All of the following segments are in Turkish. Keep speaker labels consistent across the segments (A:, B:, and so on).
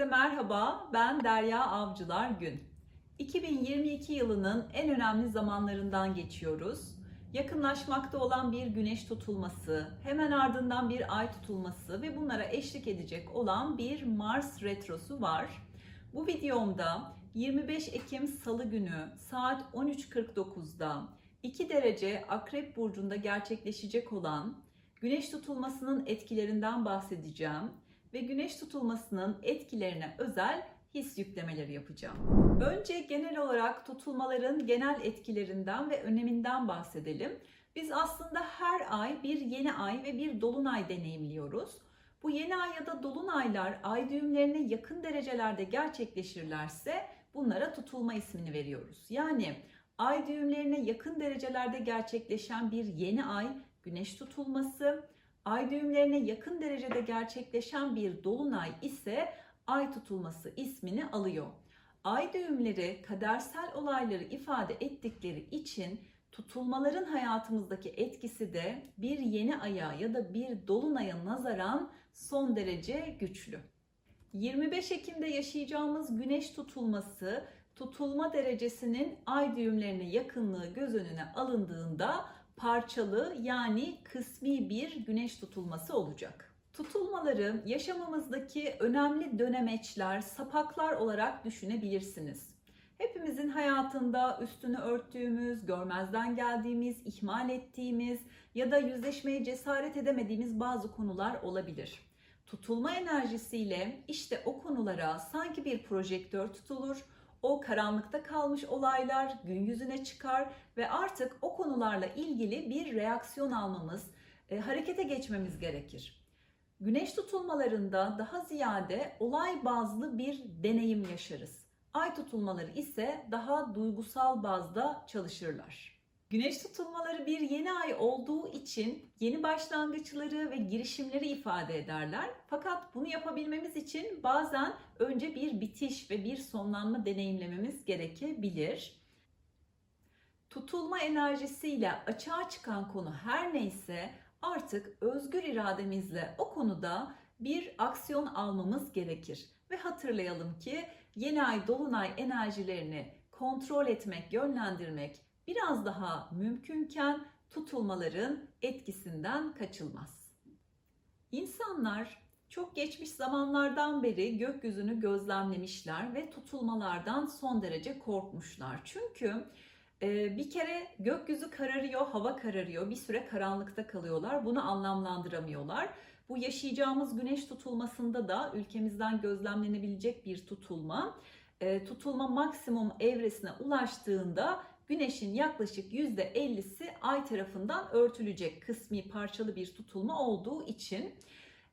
A: Herkese merhaba, ben Derya Avcılar Gün. 2022 yılının en önemli zamanlarından geçiyoruz. Yakınlaşmakta olan bir güneş tutulması, hemen ardından bir ay tutulması ve bunlara eşlik edecek olan bir Mars retrosu var. Bu videomda 25 Ekim Salı günü saat 13.49'da 2 derece Akrep Burcu'nda gerçekleşecek olan güneş tutulmasının etkilerinden bahsedeceğim ve güneş tutulmasının etkilerine özel his yüklemeleri yapacağım. Önce genel olarak tutulmaların genel etkilerinden ve öneminden bahsedelim. Biz aslında her ay bir yeni ay ve bir dolunay deneyimliyoruz. Bu yeni ay ya da dolunaylar ay düğümlerine yakın derecelerde gerçekleşirlerse bunlara tutulma ismini veriyoruz. Yani ay düğümlerine yakın derecelerde gerçekleşen bir yeni ay güneş tutulması, ay düğümlerine yakın derecede gerçekleşen bir dolunay ise ay tutulması ismini alıyor. Ay düğümleri kadersel olayları ifade ettikleri için tutulmaların hayatımızdaki etkisi de bir yeni aya ya da bir dolunaya nazaran son derece güçlü. 25 Ekim'de yaşayacağımız güneş tutulması tutulma derecesinin ay düğümlerine yakınlığı göz önüne alındığında parçalı yani kısmi bir güneş tutulması olacak. Tutulmaları yaşamımızdaki önemli dönemeçler, sapaklar olarak düşünebilirsiniz. Hepimizin hayatında üstünü örttüğümüz, görmezden geldiğimiz, ihmal ettiğimiz ya da yüzleşmeye cesaret edemediğimiz bazı konular olabilir. Tutulma enerjisiyle işte o konulara sanki bir projektör tutulur, o karanlıkta kalmış olaylar gün yüzüne çıkar ve artık o konularla ilgili bir reaksiyon almamız, e, harekete geçmemiz gerekir. Güneş tutulmalarında daha ziyade olay bazlı bir deneyim yaşarız. Ay tutulmaları ise daha duygusal bazda çalışırlar. Güneş tutulmaları bir yeni ay olduğu için yeni başlangıçları ve girişimleri ifade ederler. Fakat bunu yapabilmemiz için bazen önce bir bitiş ve bir sonlanma deneyimlememiz gerekebilir. Tutulma enerjisiyle açığa çıkan konu her neyse artık özgür irademizle o konuda bir aksiyon almamız gerekir. Ve hatırlayalım ki yeni ay dolunay enerjilerini kontrol etmek, yönlendirmek biraz daha mümkünken tutulmaların etkisinden kaçılmaz. İnsanlar çok geçmiş zamanlardan beri gökyüzünü gözlemlemişler ve tutulmalardan son derece korkmuşlar. Çünkü e, bir kere gökyüzü kararıyor, hava kararıyor, bir süre karanlıkta kalıyorlar. Bunu anlamlandıramıyorlar. Bu yaşayacağımız güneş tutulmasında da ülkemizden gözlemlenebilecek bir tutulma. E, tutulma maksimum evresine ulaştığında Güneşin yaklaşık %50'si ay tarafından örtülecek kısmi parçalı bir tutulma olduğu için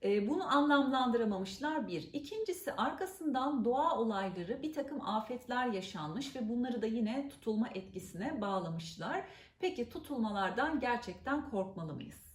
A: e, bunu anlamlandıramamışlar bir. İkincisi arkasından doğa olayları bir takım afetler yaşanmış ve bunları da yine tutulma etkisine bağlamışlar. Peki tutulmalardan gerçekten korkmalı mıyız?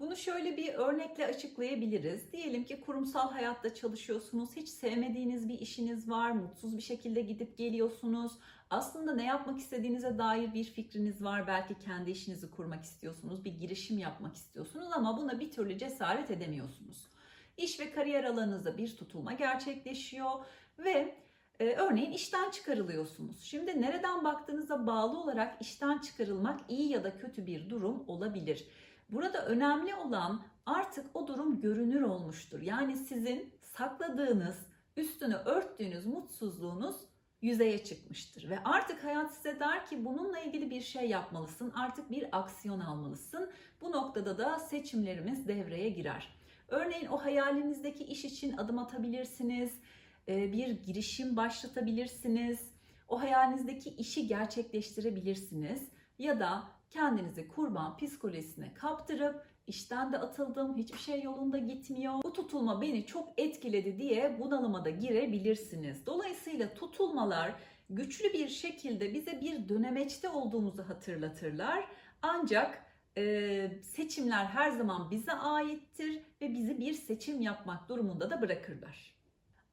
A: Bunu şöyle bir örnekle açıklayabiliriz. Diyelim ki kurumsal hayatta çalışıyorsunuz, hiç sevmediğiniz bir işiniz var, mutsuz bir şekilde gidip geliyorsunuz. Aslında ne yapmak istediğinize dair bir fikriniz var. Belki kendi işinizi kurmak istiyorsunuz, bir girişim yapmak istiyorsunuz ama buna bir türlü cesaret edemiyorsunuz. İş ve kariyer alanınızda bir tutulma gerçekleşiyor ve e, örneğin işten çıkarılıyorsunuz. Şimdi nereden baktığınıza bağlı olarak işten çıkarılmak iyi ya da kötü bir durum olabilir. Burada önemli olan artık o durum görünür olmuştur. Yani sizin sakladığınız, üstünü örttüğünüz mutsuzluğunuz yüzeye çıkmıştır. Ve artık hayat size der ki bununla ilgili bir şey yapmalısın, artık bir aksiyon almalısın. Bu noktada da seçimlerimiz devreye girer. Örneğin o hayalinizdeki iş için adım atabilirsiniz, e, bir girişim başlatabilirsiniz, o hayalinizdeki işi gerçekleştirebilirsiniz ya da kendinizi kurban psikolojisine kaptırıp işten de atıldım, hiçbir şey yolunda gitmiyor. Bu tutulma beni çok etkiledi diye bunalıma da girebilirsiniz. Dolayısıyla tutulmalar güçlü bir şekilde bize bir dönemeçte olduğumuzu hatırlatırlar. Ancak e, seçimler her zaman bize aittir ve bizi bir seçim yapmak durumunda da bırakırlar.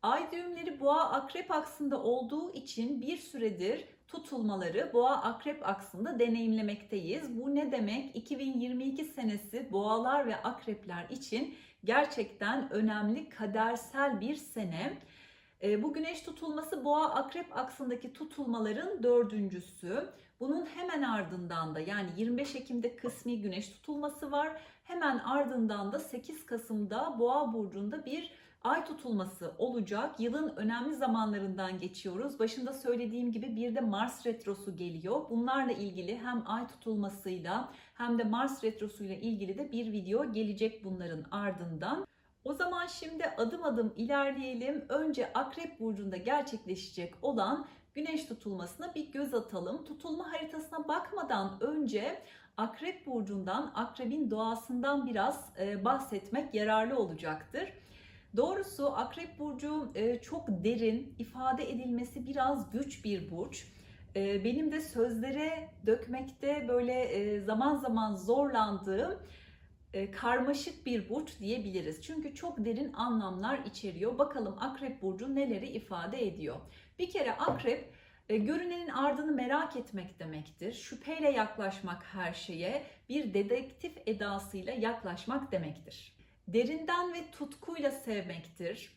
A: Ay düğümleri boğa akrep aksında olduğu için bir süredir tutulmaları boğa akrep aksında deneyimlemekteyiz. Bu ne demek? 2022 senesi boğalar ve akrepler için gerçekten önemli kadersel bir sene. E, bu güneş tutulması boğa akrep aksındaki tutulmaların dördüncüsü. Bunun hemen ardından da yani 25 Ekim'de kısmi güneş tutulması var. Hemen ardından da 8 Kasım'da boğa burcunda bir ay tutulması olacak. Yılın önemli zamanlarından geçiyoruz. Başında söylediğim gibi bir de Mars retrosu geliyor. Bunlarla ilgili hem ay tutulmasıyla hem de Mars retrosuyla ilgili de bir video gelecek bunların ardından. O zaman şimdi adım adım ilerleyelim. Önce Akrep burcunda gerçekleşecek olan güneş tutulmasına bir göz atalım. Tutulma haritasına bakmadan önce Akrep burcundan, akrebin doğasından biraz e, bahsetmek yararlı olacaktır. Doğrusu Akrep burcu e, çok derin, ifade edilmesi biraz güç bir burç. E, benim de sözlere dökmekte böyle zaman zaman zorlandığım karmaşık bir burç diyebiliriz. Çünkü çok derin anlamlar içeriyor. Bakalım Akrep burcu neleri ifade ediyor. Bir kere Akrep görünenin ardını merak etmek demektir. Şüpheyle yaklaşmak her şeye, bir dedektif edasıyla yaklaşmak demektir. Derinden ve tutkuyla sevmektir.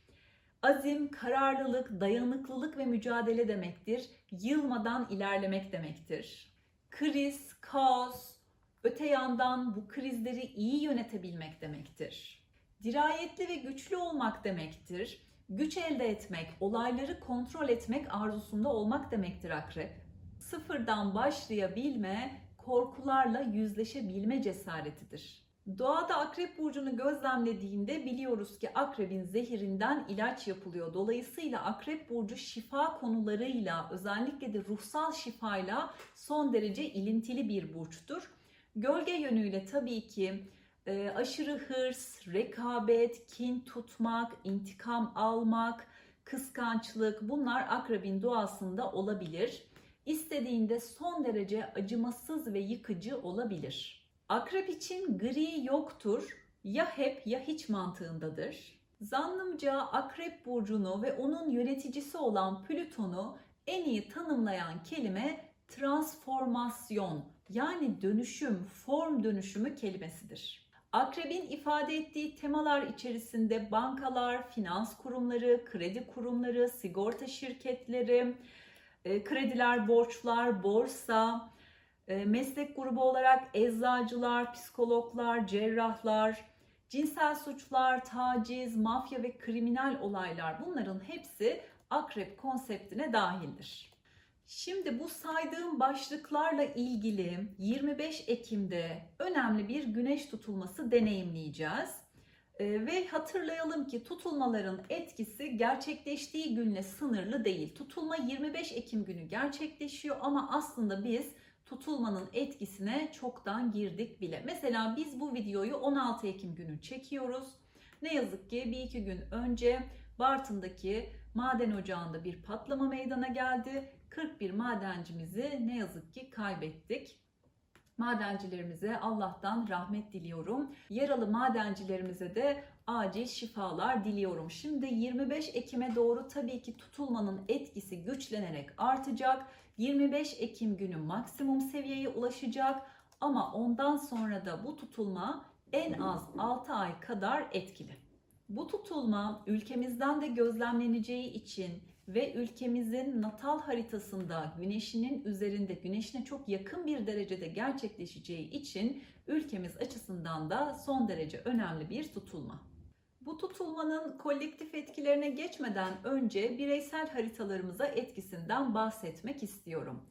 A: Azim, kararlılık, dayanıklılık ve mücadele demektir. Yılmadan ilerlemek demektir. Kriz, kaos, öte yandan bu krizleri iyi yönetebilmek demektir. Dirayetli ve güçlü olmak demektir. Güç elde etmek, olayları kontrol etmek arzusunda olmak demektir akrep. Sıfırdan başlayabilme, korkularla yüzleşebilme cesaretidir. Doğada akrep burcunu gözlemlediğinde biliyoruz ki akrebin zehirinden ilaç yapılıyor. Dolayısıyla akrep burcu şifa konularıyla özellikle de ruhsal şifayla son derece ilintili bir burçtur. Gölge yönüyle tabii ki e, aşırı hırs, rekabet, kin tutmak, intikam almak, kıskançlık bunlar akrebin doğasında olabilir. İstediğinde son derece acımasız ve yıkıcı olabilir. Akrep için gri yoktur, ya hep ya hiç mantığındadır. Zannımca Akrep burcunu ve onun yöneticisi olan Plüton'u en iyi tanımlayan kelime transformasyon yani dönüşüm, form dönüşümü kelimesidir. Akrebin ifade ettiği temalar içerisinde bankalar, finans kurumları, kredi kurumları, sigorta şirketleri, e, krediler, borçlar, borsa, meslek grubu olarak eczacılar, psikologlar, cerrahlar, cinsel suçlar, taciz, mafya ve kriminal olaylar bunların hepsi akrep konseptine dahildir. Şimdi bu saydığım başlıklarla ilgili 25 Ekim'de önemli bir güneş tutulması deneyimleyeceğiz. Ee, ve hatırlayalım ki tutulmaların etkisi gerçekleştiği günle sınırlı değil. Tutulma 25 Ekim günü gerçekleşiyor ama aslında biz tutulmanın etkisine çoktan girdik bile. Mesela biz bu videoyu 16 Ekim günü çekiyoruz. Ne yazık ki bir iki gün önce Bartın'daki maden ocağında bir patlama meydana geldi 41 madencimizi ne yazık ki kaybettik. Madencilerimize Allah'tan rahmet diliyorum. Yaralı madencilerimize de acil şifalar diliyorum. Şimdi 25 Ekim'e doğru tabii ki tutulmanın etkisi güçlenerek artacak. 25 Ekim günü maksimum seviyeye ulaşacak ama ondan sonra da bu tutulma en az 6 ay kadar etkili. Bu tutulma ülkemizden de gözlemleneceği için ve ülkemizin natal haritasında güneşinin üzerinde güneşine çok yakın bir derecede gerçekleşeceği için ülkemiz açısından da son derece önemli bir tutulma. Bu tutulmanın kolektif etkilerine geçmeden önce bireysel haritalarımıza etkisinden bahsetmek istiyorum.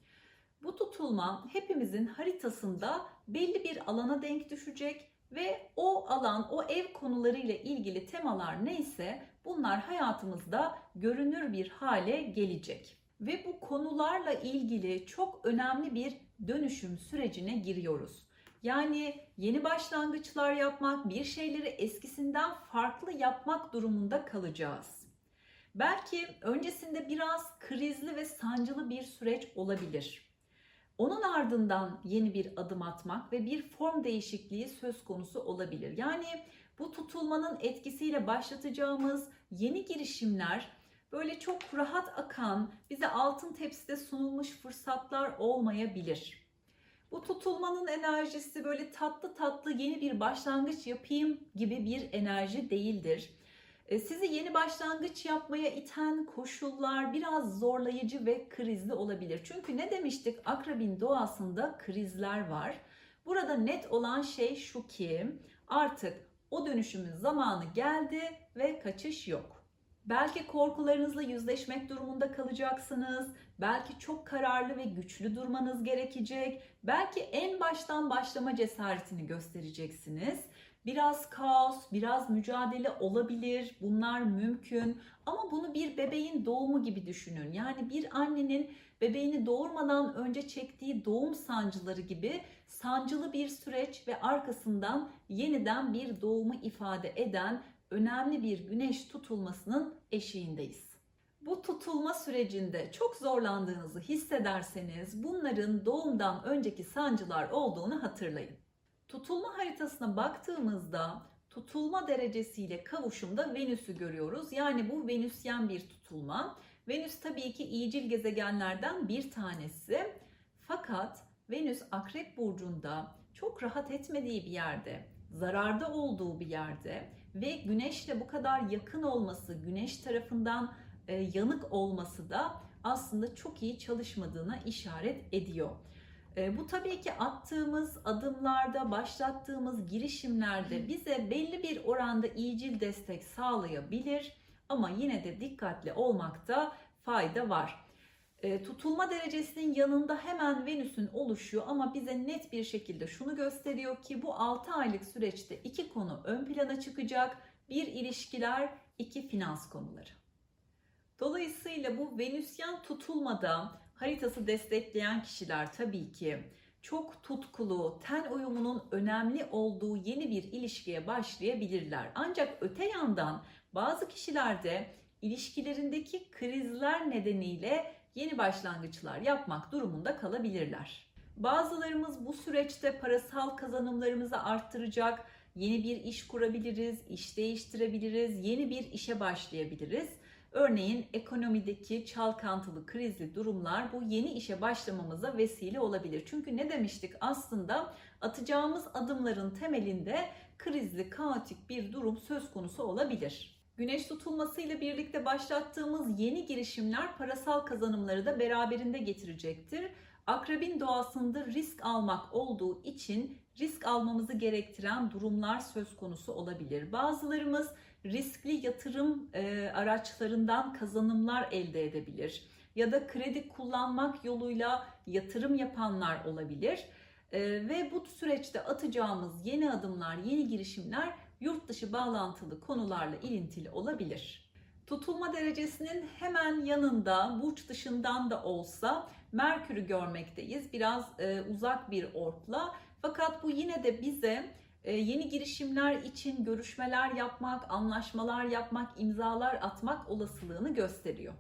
A: Bu tutulma hepimizin haritasında belli bir alana denk düşecek ve o alan, o ev konularıyla ilgili temalar neyse bunlar hayatımızda görünür bir hale gelecek. Ve bu konularla ilgili çok önemli bir dönüşüm sürecine giriyoruz. Yani yeni başlangıçlar yapmak, bir şeyleri eskisinden farklı yapmak durumunda kalacağız. Belki öncesinde biraz krizli ve sancılı bir süreç olabilir. Onun ardından yeni bir adım atmak ve bir form değişikliği söz konusu olabilir. Yani bu tutulmanın etkisiyle başlatacağımız yeni girişimler böyle çok rahat akan, bize altın tepside sunulmuş fırsatlar olmayabilir. Bu tutulmanın enerjisi böyle tatlı tatlı yeni bir başlangıç yapayım gibi bir enerji değildir. E, Sizi yeni başlangıç yapmaya iten koşullar biraz zorlayıcı ve krizli olabilir. Çünkü ne demiştik? Akrebin doğasında krizler var. Burada net olan şey şu ki artık o dönüşümün zamanı geldi ve kaçış yok. Belki korkularınızla yüzleşmek durumunda kalacaksınız. Belki çok kararlı ve güçlü durmanız gerekecek. Belki en baştan başlama cesaretini göstereceksiniz. Biraz kaos, biraz mücadele olabilir. Bunlar mümkün. Ama bunu bir bebeğin doğumu gibi düşünün. Yani bir annenin bebeğini doğurmadan önce çektiği doğum sancıları gibi sancılı bir süreç ve arkasından yeniden bir doğumu ifade eden önemli bir güneş tutulmasının eşiğindeyiz. Bu tutulma sürecinde çok zorlandığınızı hissederseniz bunların doğumdan önceki sancılar olduğunu hatırlayın. Tutulma haritasına baktığımızda tutulma derecesiyle kavuşumda Venüs'ü görüyoruz. Yani bu Venüsyen bir tutulma. Venüs tabii ki iyicil gezegenlerden bir tanesi. Fakat Venüs Akrep burcunda çok rahat etmediği bir yerde, zararda olduğu bir yerde ve Güneş'le bu kadar yakın olması, Güneş tarafından yanık olması da aslında çok iyi çalışmadığına işaret ediyor. E, bu tabii ki attığımız adımlarda, başlattığımız girişimlerde bize belli bir oranda iyicil destek sağlayabilir ama yine de dikkatli olmakta fayda var. E, tutulma derecesinin yanında hemen Venüs'ün oluşuyor ama bize net bir şekilde şunu gösteriyor ki bu 6 aylık süreçte iki konu ön plana çıkacak. Bir ilişkiler, iki finans konuları. Dolayısıyla bu Venüsyen tutulmada haritası destekleyen kişiler tabii ki çok tutkulu, ten uyumunun önemli olduğu yeni bir ilişkiye başlayabilirler. Ancak öte yandan bazı kişilerde ilişkilerindeki krizler nedeniyle yeni başlangıçlar yapmak durumunda kalabilirler. Bazılarımız bu süreçte parasal kazanımlarımızı arttıracak, yeni bir iş kurabiliriz, iş değiştirebiliriz, yeni bir işe başlayabiliriz. Örneğin ekonomideki çalkantılı, krizli durumlar bu yeni işe başlamamıza vesile olabilir. Çünkü ne demiştik? Aslında atacağımız adımların temelinde krizli, kaotik bir durum söz konusu olabilir. Güneş tutulması ile birlikte başlattığımız yeni girişimler parasal kazanımları da beraberinde getirecektir. Akrebin doğasında risk almak olduğu için risk almamızı gerektiren durumlar söz konusu olabilir. Bazılarımız riskli yatırım e, araçlarından kazanımlar elde edebilir ya da kredi kullanmak yoluyla yatırım yapanlar olabilir. E, ve bu süreçte atacağımız yeni adımlar, yeni girişimler yurt dışı bağlantılı konularla ilintili olabilir. Tutulma derecesinin hemen yanında burç dışından da olsa Merkür'ü görmekteyiz. Biraz e, uzak bir ortla. Fakat bu yine de bize yeni girişimler için görüşmeler yapmak, anlaşmalar yapmak, imzalar atmak olasılığını gösteriyor.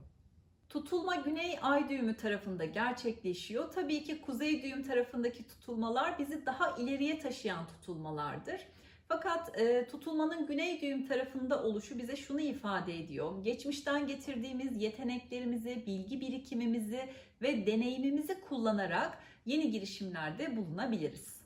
A: Tutulma güney ay düğümü tarafında gerçekleşiyor. Tabii ki kuzey düğüm tarafındaki tutulmalar bizi daha ileriye taşıyan tutulmalardır. Fakat e, tutulmanın güney düğüm tarafında oluşu bize şunu ifade ediyor. Geçmişten getirdiğimiz yeteneklerimizi, bilgi birikimimizi ve deneyimimizi kullanarak yeni girişimlerde bulunabiliriz.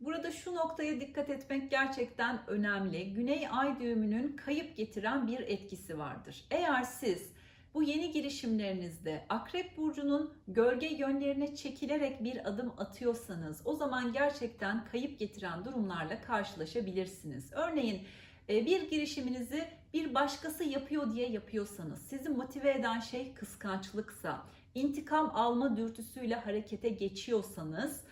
A: Burada şu noktaya dikkat etmek gerçekten önemli. Güney ay düğümünün kayıp getiren bir etkisi vardır. Eğer siz bu yeni girişimlerinizde Akrep Burcu'nun gölge yönlerine çekilerek bir adım atıyorsanız o zaman gerçekten kayıp getiren durumlarla karşılaşabilirsiniz. Örneğin e, bir girişiminizi bir başkası yapıyor diye yapıyorsanız, sizi motive eden şey kıskançlıksa, intikam alma dürtüsüyle harekete geçiyorsanız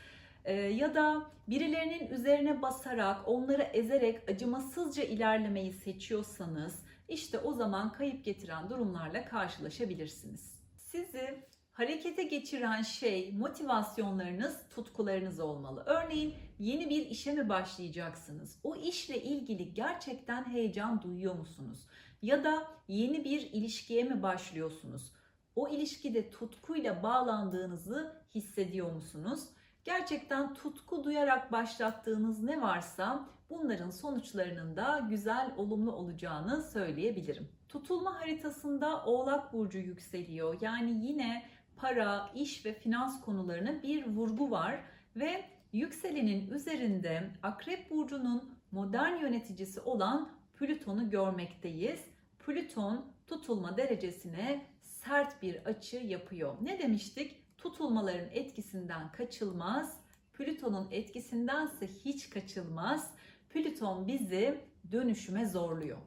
A: ya da birilerinin üzerine basarak, onları ezerek acımasızca ilerlemeyi seçiyorsanız, işte o zaman kayıp getiren durumlarla karşılaşabilirsiniz. Sizi harekete geçiren şey motivasyonlarınız, tutkularınız olmalı. Örneğin yeni bir işe mi başlayacaksınız? O işle ilgili gerçekten heyecan duyuyor musunuz? Ya da yeni bir ilişkiye mi başlıyorsunuz? O ilişkide tutkuyla bağlandığınızı hissediyor musunuz? Gerçekten tutku duyarak başlattığınız ne varsa bunların sonuçlarının da güzel, olumlu olacağını söyleyebilirim. Tutulma haritasında Oğlak burcu yükseliyor. Yani yine para, iş ve finans konularına bir vurgu var ve yükselenin üzerinde Akrep burcunun modern yöneticisi olan Plüton'u görmekteyiz. Plüton tutulma derecesine sert bir açı yapıyor. Ne demiştik? Tutulmaların etkisinden kaçılmaz. Plüton'un etkisindense hiç kaçılmaz. Plüton bizi dönüşüme zorluyor.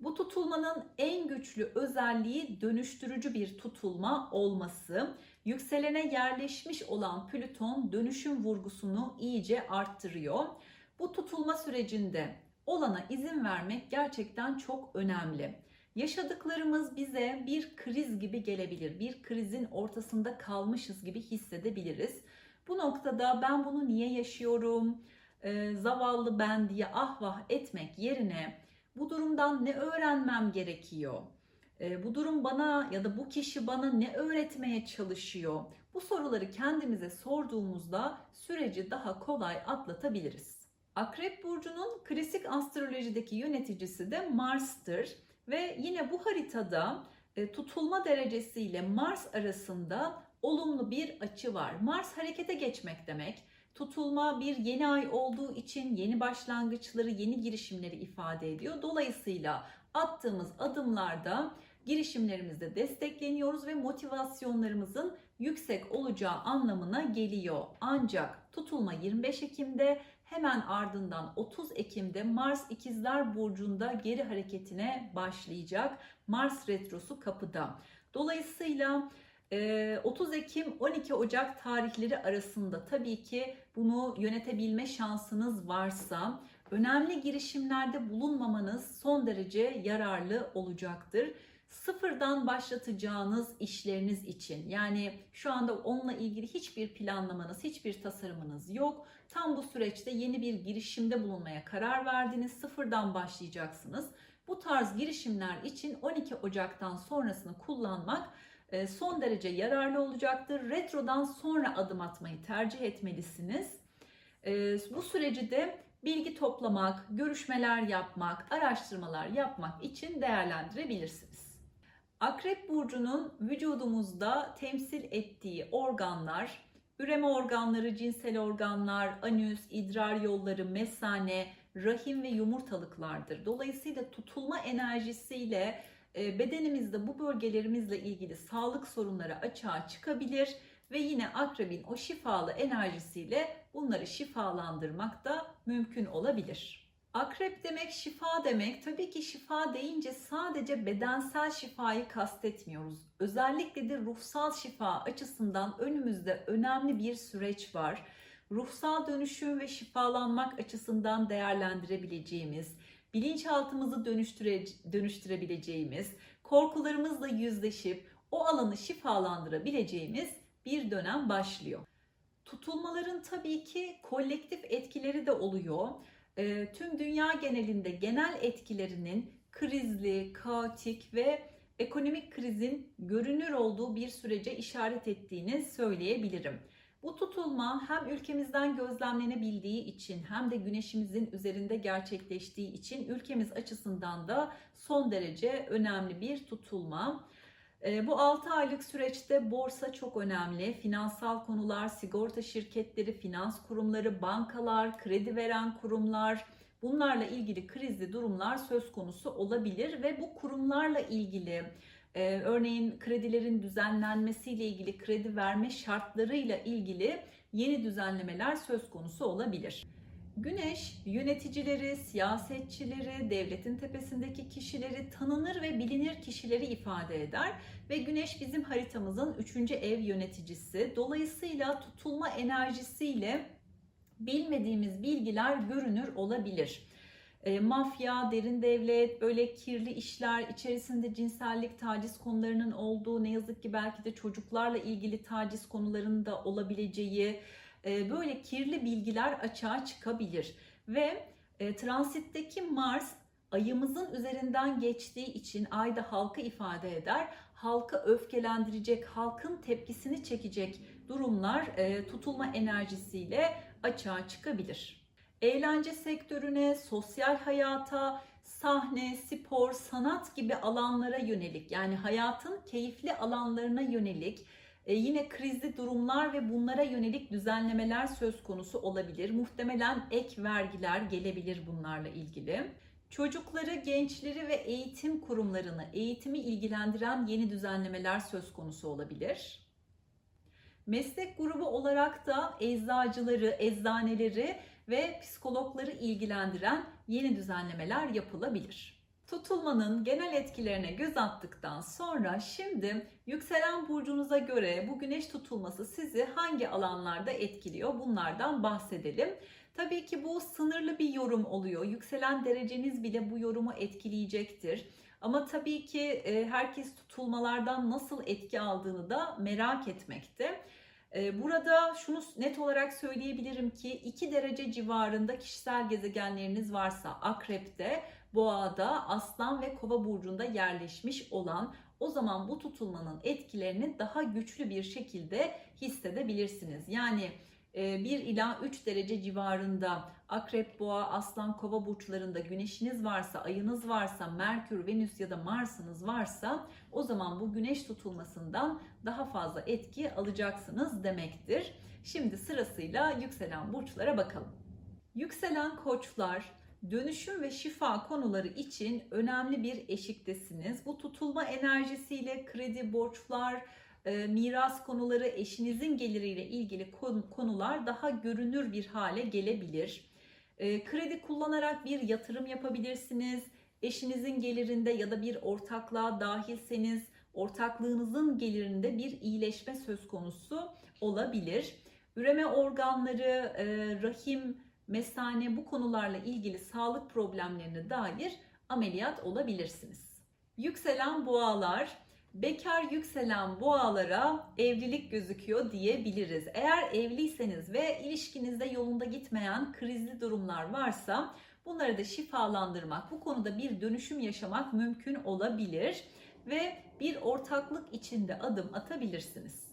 A: Bu tutulmanın en güçlü özelliği dönüştürücü bir tutulma olması. Yükselene yerleşmiş olan Plüton dönüşüm vurgusunu iyice arttırıyor. Bu tutulma sürecinde olana izin vermek gerçekten çok önemli. Yaşadıklarımız bize bir kriz gibi gelebilir. Bir krizin ortasında kalmışız gibi hissedebiliriz. Bu noktada ben bunu niye yaşıyorum? Ee, zavallı ben diye ah vah etmek yerine bu durumdan ne öğrenmem gerekiyor? Ee, bu durum bana ya da bu kişi bana ne öğretmeye çalışıyor? Bu soruları kendimize sorduğumuzda süreci daha kolay atlatabiliriz. Akrep burcunun klasik astrolojideki yöneticisi de Mars'tır ve yine bu haritada e, tutulma derecesiyle Mars arasında olumlu bir açı var. Mars harekete geçmek demek. Tutulma bir yeni ay olduğu için yeni başlangıçları, yeni girişimleri ifade ediyor. Dolayısıyla attığımız adımlarda girişimlerimizde destekleniyoruz ve motivasyonlarımızın yüksek olacağı anlamına geliyor. Ancak tutulma 25 Ekim'de hemen ardından 30 Ekim'de Mars İkizler Burcu'nda geri hareketine başlayacak. Mars retrosu kapıda. Dolayısıyla 30 Ekim 12 Ocak tarihleri arasında tabii ki bunu yönetebilme şansınız varsa önemli girişimlerde bulunmamanız son derece yararlı olacaktır. Sıfırdan başlatacağınız işleriniz için yani şu anda onunla ilgili hiçbir planlamanız, hiçbir tasarımınız yok. Tam bu süreçte yeni bir girişimde bulunmaya karar verdiniz. Sıfırdan başlayacaksınız. Bu tarz girişimler için 12 Ocak'tan sonrasını kullanmak e, son derece yararlı olacaktır. Retrodan sonra adım atmayı tercih etmelisiniz. E, bu süreci de bilgi toplamak, görüşmeler yapmak, araştırmalar yapmak için değerlendirebilirsiniz. Akrep burcunun vücudumuzda temsil ettiği organlar, üreme organları, cinsel organlar, anüs, idrar yolları, mesane, rahim ve yumurtalıklardır. Dolayısıyla tutulma enerjisiyle e, bedenimizde bu bölgelerimizle ilgili sağlık sorunları açığa çıkabilir ve yine akrebin o şifalı enerjisiyle bunları şifalandırmak da mümkün olabilir. Akrep demek şifa demek. Tabii ki şifa deyince sadece bedensel şifayı kastetmiyoruz. Özellikle de ruhsal şifa açısından önümüzde önemli bir süreç var. Ruhsal dönüşüm ve şifalanmak açısından değerlendirebileceğimiz, bilinçaltımızı dönüştüre, dönüştürebileceğimiz, korkularımızla yüzleşip o alanı şifalandırabileceğimiz bir dönem başlıyor. Tutulmaların tabii ki kolektif etkileri de oluyor. E, tüm dünya genelinde genel etkilerinin krizli, kaotik ve ekonomik krizin görünür olduğu bir sürece işaret ettiğini söyleyebilirim. Bu tutulma hem ülkemizden gözlemlenebildiği için hem de güneşimizin üzerinde gerçekleştiği için ülkemiz açısından da son derece önemli bir tutulma. Ee, bu 6 aylık süreçte borsa çok önemli. Finansal konular, sigorta şirketleri, finans kurumları, bankalar, kredi veren kurumlar, bunlarla ilgili krizli durumlar söz konusu olabilir ve bu kurumlarla ilgili ee, örneğin kredilerin düzenlenmesiyle ilgili, kredi verme şartlarıyla ilgili yeni düzenlemeler söz konusu olabilir. Güneş yöneticileri, siyasetçileri, devletin tepesindeki kişileri, tanınır ve bilinir kişileri ifade eder ve Güneş bizim haritamızın 3. ev yöneticisi. Dolayısıyla tutulma enerjisiyle bilmediğimiz bilgiler görünür olabilir e, mafya, derin devlet, böyle kirli işler içerisinde cinsellik, taciz konularının olduğu, ne yazık ki belki de çocuklarla ilgili taciz konularının da olabileceği e, böyle kirli bilgiler açığa çıkabilir. Ve e, transitteki Mars ayımızın üzerinden geçtiği için ayda halkı ifade eder. Halkı öfkelendirecek, halkın tepkisini çekecek durumlar e, tutulma enerjisiyle açığa çıkabilir eğlence sektörüne, sosyal hayata, sahne, spor, sanat gibi alanlara yönelik yani hayatın keyifli alanlarına yönelik e, yine krizli durumlar ve bunlara yönelik düzenlemeler söz konusu olabilir. Muhtemelen ek vergiler gelebilir bunlarla ilgili. Çocukları, gençleri ve eğitim kurumlarını, eğitimi ilgilendiren yeni düzenlemeler söz konusu olabilir. Meslek grubu olarak da eczacıları, eczaneleri ve psikologları ilgilendiren yeni düzenlemeler yapılabilir. Tutulmanın genel etkilerine göz attıktan sonra şimdi yükselen burcunuza göre bu güneş tutulması sizi hangi alanlarda etkiliyor bunlardan bahsedelim. Tabii ki bu sınırlı bir yorum oluyor. Yükselen dereceniz bile bu yorumu etkileyecektir. Ama tabii ki e, herkes tutulmalardan nasıl etki aldığını da merak etmekte. E, burada şunu net olarak söyleyebilirim ki 2 derece civarında kişisel gezegenleriniz varsa akrepte, boğada, aslan ve kova burcunda yerleşmiş olan o zaman bu tutulmanın etkilerini daha güçlü bir şekilde hissedebilirsiniz. Yani 1 e, ila 3 derece civarında akrep, boğa, aslan, kova burçlarında güneşiniz varsa, ayınız varsa, Merkür, Venüs ya da Mars'ınız varsa o zaman bu güneş tutulmasından daha fazla etki alacaksınız demektir. Şimdi sırasıyla yükselen burçlara bakalım. Yükselen koçlar, dönüşüm ve şifa konuları için önemli bir eşiktesiniz. Bu tutulma enerjisiyle kredi, borçlar, e, miras konuları, eşinizin geliriyle ilgili konular daha görünür bir hale gelebilir. E, kredi kullanarak bir yatırım yapabilirsiniz. Eşinizin gelirinde ya da bir ortaklığa dahilseniz ortaklığınızın gelirinde bir iyileşme söz konusu olabilir. Üreme organları, e, rahim, mesane bu konularla ilgili sağlık problemlerine dair ameliyat olabilirsiniz. Yükselen boğalar bekar yükselen boğalara evlilik gözüküyor diyebiliriz. Eğer evliyseniz ve ilişkinizde yolunda gitmeyen krizli durumlar varsa bunları da şifalandırmak, bu konuda bir dönüşüm yaşamak mümkün olabilir ve bir ortaklık içinde adım atabilirsiniz.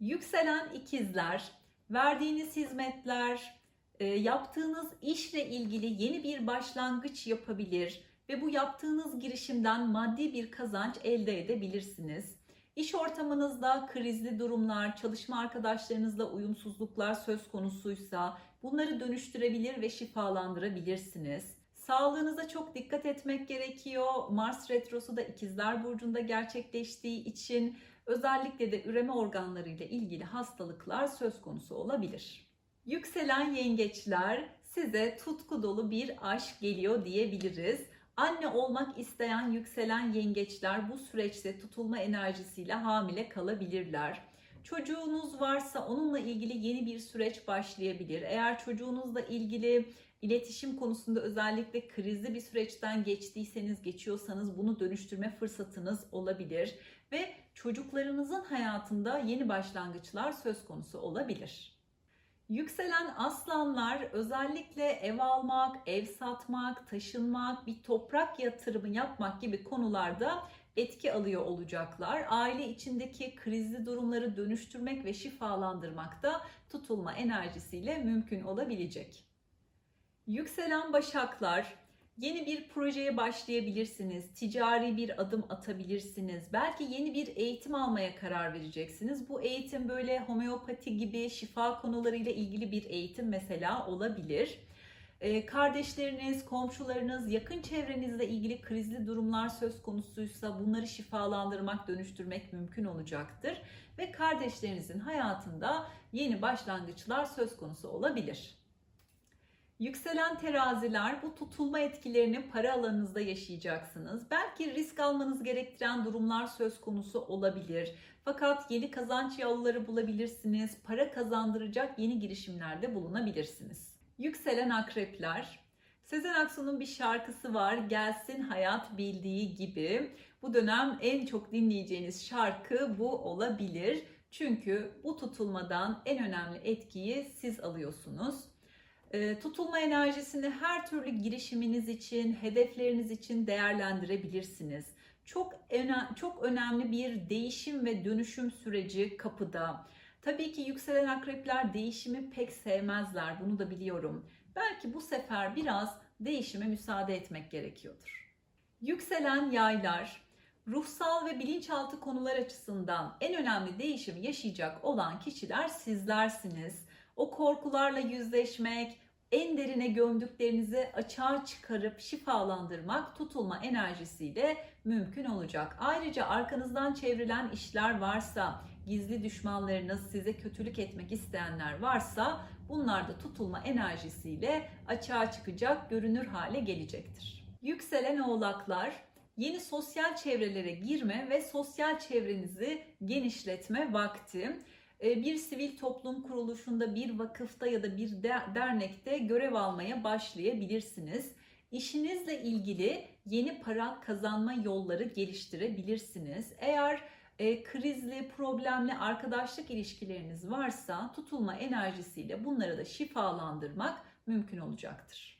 A: Yükselen ikizler, verdiğiniz hizmetler, yaptığınız işle ilgili yeni bir başlangıç yapabilir ve bu yaptığınız girişimden maddi bir kazanç elde edebilirsiniz. İş ortamınızda krizli durumlar, çalışma arkadaşlarınızla uyumsuzluklar söz konusuysa bunları dönüştürebilir ve şifalandırabilirsiniz. Sağlığınıza çok dikkat etmek gerekiyor. Mars retrosu da ikizler burcunda gerçekleştiği için özellikle de üreme organları ile ilgili hastalıklar söz konusu olabilir. Yükselen yengeçler size tutku dolu bir aşk geliyor diyebiliriz. Anne olmak isteyen yükselen yengeçler bu süreçte tutulma enerjisiyle hamile kalabilirler. Çocuğunuz varsa onunla ilgili yeni bir süreç başlayabilir. Eğer çocuğunuzla ilgili iletişim konusunda özellikle krizli bir süreçten geçtiyseniz, geçiyorsanız bunu dönüştürme fırsatınız olabilir ve çocuklarınızın hayatında yeni başlangıçlar söz konusu olabilir. Yükselen aslanlar özellikle ev almak, ev satmak, taşınmak, bir toprak yatırımı yapmak gibi konularda etki alıyor olacaklar. Aile içindeki krizli durumları dönüştürmek ve şifalandırmak da tutulma enerjisiyle mümkün olabilecek. Yükselen başaklar Yeni bir projeye başlayabilirsiniz, ticari bir adım atabilirsiniz. Belki yeni bir eğitim almaya karar vereceksiniz. Bu eğitim böyle homeopati gibi şifa konularıyla ilgili bir eğitim mesela olabilir. Ee, kardeşleriniz, komşularınız, yakın çevrenizle ilgili krizli durumlar söz konusuysa bunları şifalandırmak, dönüştürmek mümkün olacaktır. Ve kardeşlerinizin hayatında yeni başlangıçlar söz konusu olabilir. Yükselen teraziler bu tutulma etkilerini para alanınızda yaşayacaksınız. Belki risk almanız gerektiren durumlar söz konusu olabilir. Fakat yeni kazanç yolları bulabilirsiniz. Para kazandıracak yeni girişimlerde bulunabilirsiniz. Yükselen akrepler. Sezen Aksu'nun bir şarkısı var. Gelsin hayat bildiği gibi. Bu dönem en çok dinleyeceğiniz şarkı bu olabilir. Çünkü bu tutulmadan en önemli etkiyi siz alıyorsunuz. Ee, tutulma enerjisini her türlü girişiminiz için, hedefleriniz için değerlendirebilirsiniz. Çok öne çok önemli bir değişim ve dönüşüm süreci kapıda. Tabii ki yükselen akrepler değişimi pek sevmezler. Bunu da biliyorum. Belki bu sefer biraz değişime müsaade etmek gerekiyordur. Yükselen yaylar, ruhsal ve bilinçaltı konular açısından en önemli değişimi yaşayacak olan kişiler sizlersiniz o korkularla yüzleşmek, en derine gömdüklerinizi açığa çıkarıp şifalandırmak tutulma enerjisiyle mümkün olacak. Ayrıca arkanızdan çevrilen işler varsa, gizli düşmanlarınız, size kötülük etmek isteyenler varsa bunlar da tutulma enerjisiyle açığa çıkacak, görünür hale gelecektir. Yükselen oğlaklar yeni sosyal çevrelere girme ve sosyal çevrenizi genişletme vakti. Ee, bir sivil toplum kuruluşunda, bir vakıfta ya da bir dernekte görev almaya başlayabilirsiniz. İşinizle ilgili yeni para kazanma yolları geliştirebilirsiniz. Eğer e, krizli, problemli arkadaşlık ilişkileriniz varsa tutulma enerjisiyle bunları da şifalandırmak mümkün olacaktır.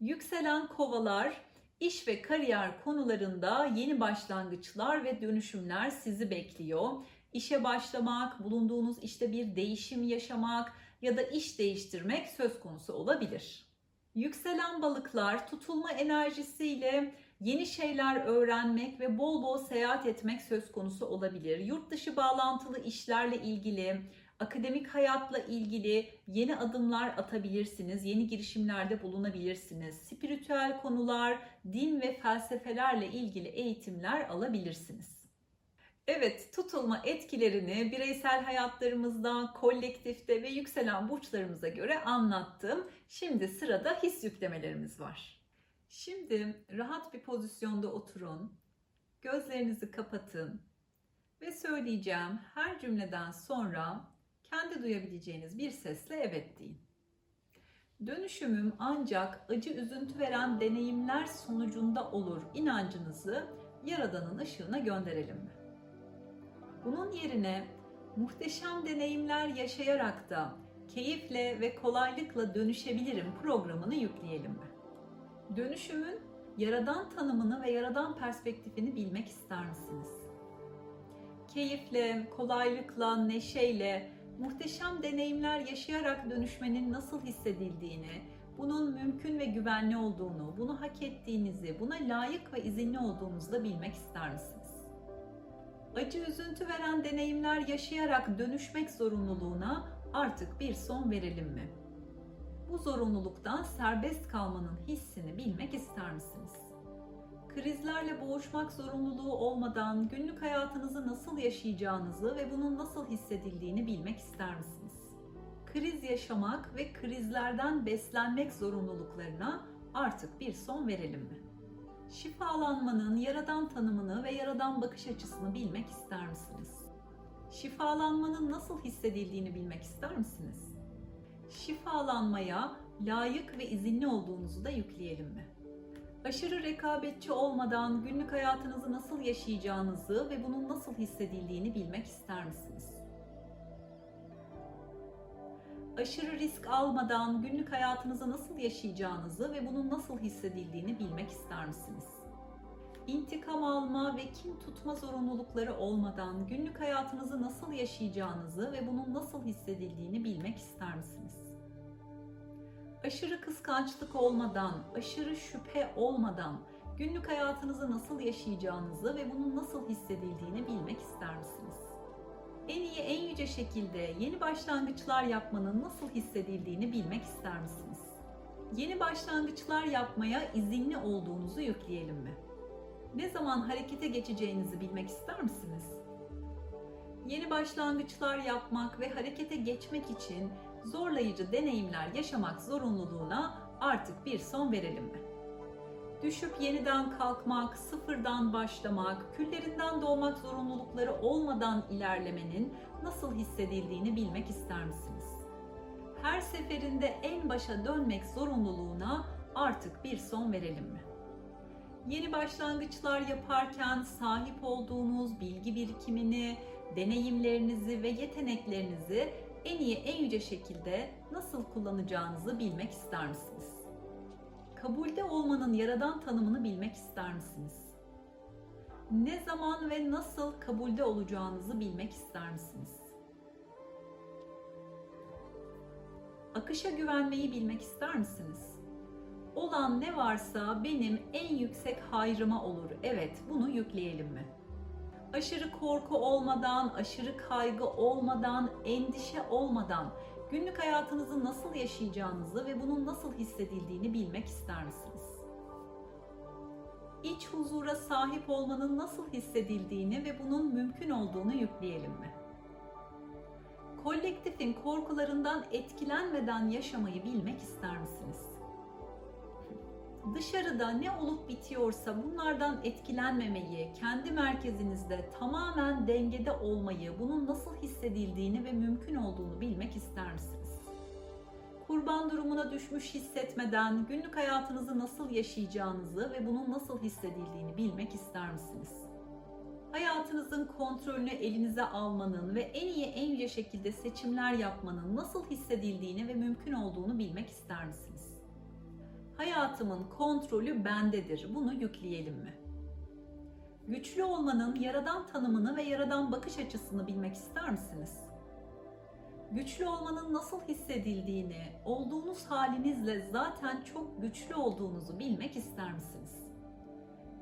A: Yükselen kovalar, iş ve kariyer konularında yeni başlangıçlar ve dönüşümler sizi bekliyor işe başlamak, bulunduğunuz işte bir değişim yaşamak ya da iş değiştirmek söz konusu olabilir. Yükselen balıklar tutulma enerjisiyle yeni şeyler öğrenmek ve bol bol seyahat etmek söz konusu olabilir. Yurt dışı bağlantılı işlerle ilgili, akademik hayatla ilgili yeni adımlar atabilirsiniz, yeni girişimlerde bulunabilirsiniz. Spiritüel konular, din ve felsefelerle ilgili eğitimler alabilirsiniz. Evet, tutulma etkilerini bireysel hayatlarımızda, kolektifte ve yükselen burçlarımıza göre anlattım. Şimdi sırada his yüklemelerimiz var. Şimdi rahat bir pozisyonda oturun. Gözlerinizi kapatın ve söyleyeceğim her cümleden sonra kendi duyabileceğiniz bir sesle evet deyin. Dönüşümüm ancak acı üzüntü veren deneyimler sonucunda olur inancınızı Yaradan'ın ışığına gönderelim mi? Bunun yerine muhteşem deneyimler yaşayarak da keyifle ve kolaylıkla dönüşebilirim programını yükleyelim mi? Dönüşümün yaradan tanımını ve yaradan perspektifini bilmek ister misiniz? Keyifle, kolaylıkla, neşeyle, muhteşem deneyimler yaşayarak dönüşmenin nasıl hissedildiğini, bunun mümkün ve güvenli olduğunu, bunu hak ettiğinizi, buna layık ve izinli olduğunuzu da bilmek ister misiniz? Acı üzüntü veren deneyimler yaşayarak dönüşmek zorunluluğuna artık bir son verelim mi? Bu zorunluluktan serbest kalmanın hissini bilmek ister misiniz? Krizlerle boğuşmak zorunluluğu olmadan günlük hayatınızı nasıl yaşayacağınızı ve bunun nasıl hissedildiğini bilmek ister misiniz? Kriz yaşamak ve krizlerden beslenmek zorunluluklarına artık bir son verelim mi? Şifalanmanın yaradan tanımını ve yaradan bakış açısını bilmek ister misiniz? Şifalanmanın nasıl hissedildiğini bilmek ister misiniz? Şifalanmaya layık ve izinli olduğunuzu da yükleyelim mi? Aşırı rekabetçi olmadan günlük hayatınızı nasıl yaşayacağınızı ve bunun nasıl hissedildiğini bilmek ister misiniz? Aşırı risk almadan günlük hayatınızı nasıl yaşayacağınızı ve bunun nasıl hissedildiğini bilmek ister misiniz? İntikam alma ve kin tutma zorunlulukları olmadan günlük hayatınızı nasıl yaşayacağınızı ve bunun nasıl hissedildiğini bilmek ister misiniz? Aşırı kıskançlık olmadan, aşırı şüphe olmadan günlük hayatınızı nasıl yaşayacağınızı ve bunun nasıl hissedildiğini bilmek ister misiniz? En iyi, en yüce şekilde yeni başlangıçlar yapmanın nasıl hissedildiğini bilmek ister misiniz? Yeni başlangıçlar yapmaya izinli olduğunuzu yükleyelim mi? Ne zaman harekete geçeceğinizi bilmek ister misiniz? Yeni başlangıçlar yapmak ve harekete geçmek için zorlayıcı deneyimler yaşamak zorunluluğuna artık bir son verelim mi? Düşüp yeniden kalkmak, sıfırdan başlamak, küllerinden doğmak zorunlulukları olmadan ilerlemenin nasıl hissedildiğini bilmek ister misiniz? Her seferinde en başa dönmek zorunluluğuna artık bir son verelim mi? Yeni başlangıçlar yaparken sahip olduğunuz bilgi birikimini, deneyimlerinizi ve yeteneklerinizi en iyi, en yüce şekilde nasıl kullanacağınızı bilmek ister misiniz? Kabulde olmanın yaradan tanımını bilmek ister misiniz? Ne zaman ve nasıl kabulde olacağınızı bilmek ister misiniz? Akışa güvenmeyi bilmek ister misiniz? Olan ne varsa benim en yüksek hayrıma olur. Evet, bunu yükleyelim mi? Aşırı korku olmadan, aşırı kaygı olmadan, endişe olmadan Günlük hayatınızı nasıl yaşayacağınızı ve bunun nasıl hissedildiğini bilmek ister misiniz? İç huzura sahip olmanın nasıl hissedildiğini ve bunun mümkün olduğunu yükleyelim mi? Kolektifin korkularından etkilenmeden yaşamayı bilmek ister misiniz? Dışarıda ne olup bitiyorsa bunlardan etkilenmemeyi, kendi merkezinizde tamamen dengede olmayı, bunun nasıl hissedildiğini ve mümkün olduğunu bilmek ister misiniz? Kurban durumuna düşmüş hissetmeden günlük hayatınızı nasıl yaşayacağınızı ve bunun nasıl hissedildiğini bilmek ister misiniz? Hayatınızın kontrolünü elinize almanın ve en iyi en yüce şekilde seçimler yapmanın nasıl hissedildiğini ve mümkün olduğunu bilmek ister misiniz? Hayatımın kontrolü bendedir. Bunu yükleyelim mi? Güçlü olmanın yaradan tanımını ve yaradan bakış açısını bilmek ister misiniz? Güçlü olmanın nasıl hissedildiğini, olduğunuz halinizle zaten çok güçlü olduğunuzu bilmek ister misiniz?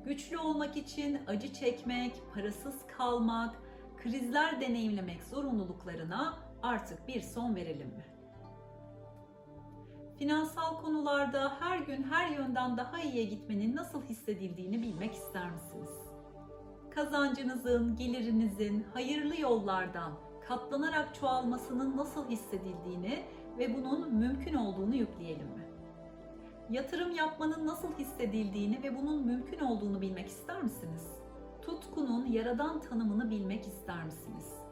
A: Güçlü olmak için acı çekmek, parasız kalmak, krizler deneyimlemek zorunluluklarına artık bir son verelim mi? Finansal konularda her gün her yönden daha iyiye gitmenin nasıl hissedildiğini bilmek ister misiniz? Kazancınızın, gelirinizin hayırlı yollardan katlanarak çoğalmasının nasıl hissedildiğini ve bunun mümkün olduğunu yükleyelim mi? Yatırım yapmanın nasıl hissedildiğini ve bunun mümkün olduğunu bilmek ister misiniz? Tutkunun yaradan tanımını bilmek ister misiniz?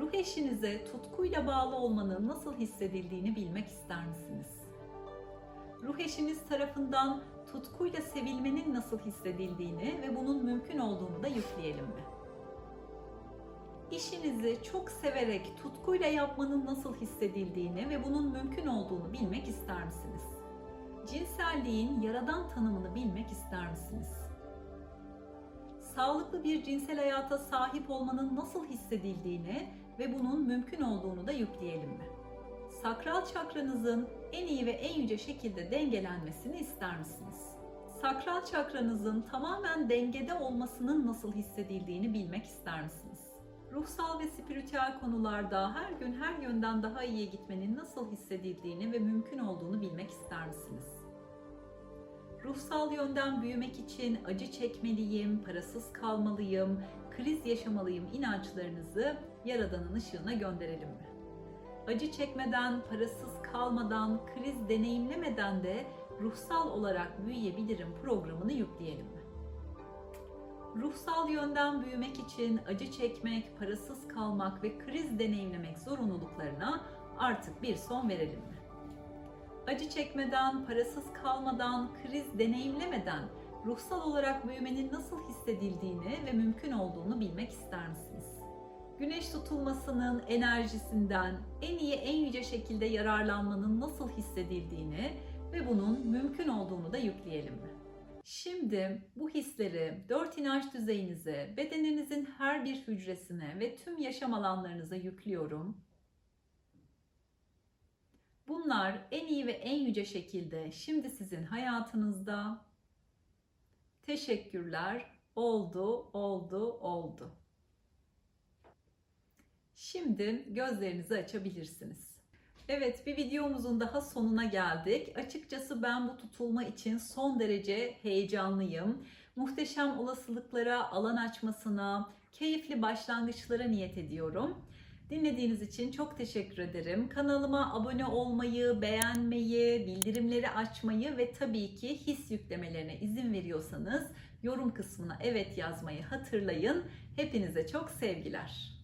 A: Ruh eşinize tutkuyla bağlı olmanın nasıl hissedildiğini bilmek ister misiniz? Ruh eşiniz tarafından tutkuyla sevilmenin nasıl hissedildiğini ve bunun mümkün olduğunu da yükleyelim mi? İşinizi çok severek tutkuyla yapmanın nasıl hissedildiğini ve bunun mümkün olduğunu bilmek ister misiniz? Cinselliğin yaradan tanımını bilmek ister misiniz? Sağlıklı bir cinsel hayata sahip olmanın nasıl hissedildiğini ve bunun mümkün olduğunu da yükleyelim mi? Sakral çakranızın en iyi ve en yüce şekilde dengelenmesini ister misiniz? Sakral çakranızın tamamen dengede olmasının nasıl hissedildiğini bilmek ister misiniz? Ruhsal ve spiritüel konularda her gün her yönden daha iyiye gitmenin nasıl hissedildiğini ve mümkün olduğunu bilmek ister misiniz? Ruhsal yönden büyümek için acı çekmeliyim, parasız kalmalıyım, kriz yaşamalıyım inançlarınızı Yaradan'ın ışığına gönderelim mi? Acı çekmeden, parasız kalmadan, kriz deneyimlemeden de ruhsal olarak büyüyebilirim programını yükleyelim mi? Ruhsal yönden büyümek için acı çekmek, parasız kalmak ve kriz deneyimlemek zorunluluklarına artık bir son verelim mi? Acı çekmeden, parasız kalmadan, kriz deneyimlemeden ruhsal olarak büyümenin nasıl hissedildiğini ve mümkün olduğunu bilmek ister misiniz? Güneş tutulmasının enerjisinden en iyi en yüce şekilde yararlanmanın nasıl hissedildiğini ve bunun mümkün olduğunu da yükleyelim mi? Şimdi bu hisleri dört inanç düzeyinize, bedeninizin her bir hücresine ve tüm yaşam alanlarınıza yüklüyorum. Bunlar en iyi ve en yüce şekilde şimdi sizin hayatınızda. Teşekkürler. Oldu, oldu, oldu. Şimdi gözlerinizi açabilirsiniz. Evet bir videomuzun daha sonuna geldik. Açıkçası ben bu tutulma için son derece heyecanlıyım. Muhteşem olasılıklara, alan açmasına, keyifli başlangıçlara niyet ediyorum. Dinlediğiniz için çok teşekkür ederim. Kanalıma abone olmayı, beğenmeyi, bildirimleri açmayı ve tabii ki his yüklemelerine izin veriyorsanız yorum kısmına evet yazmayı hatırlayın. Hepinize çok sevgiler.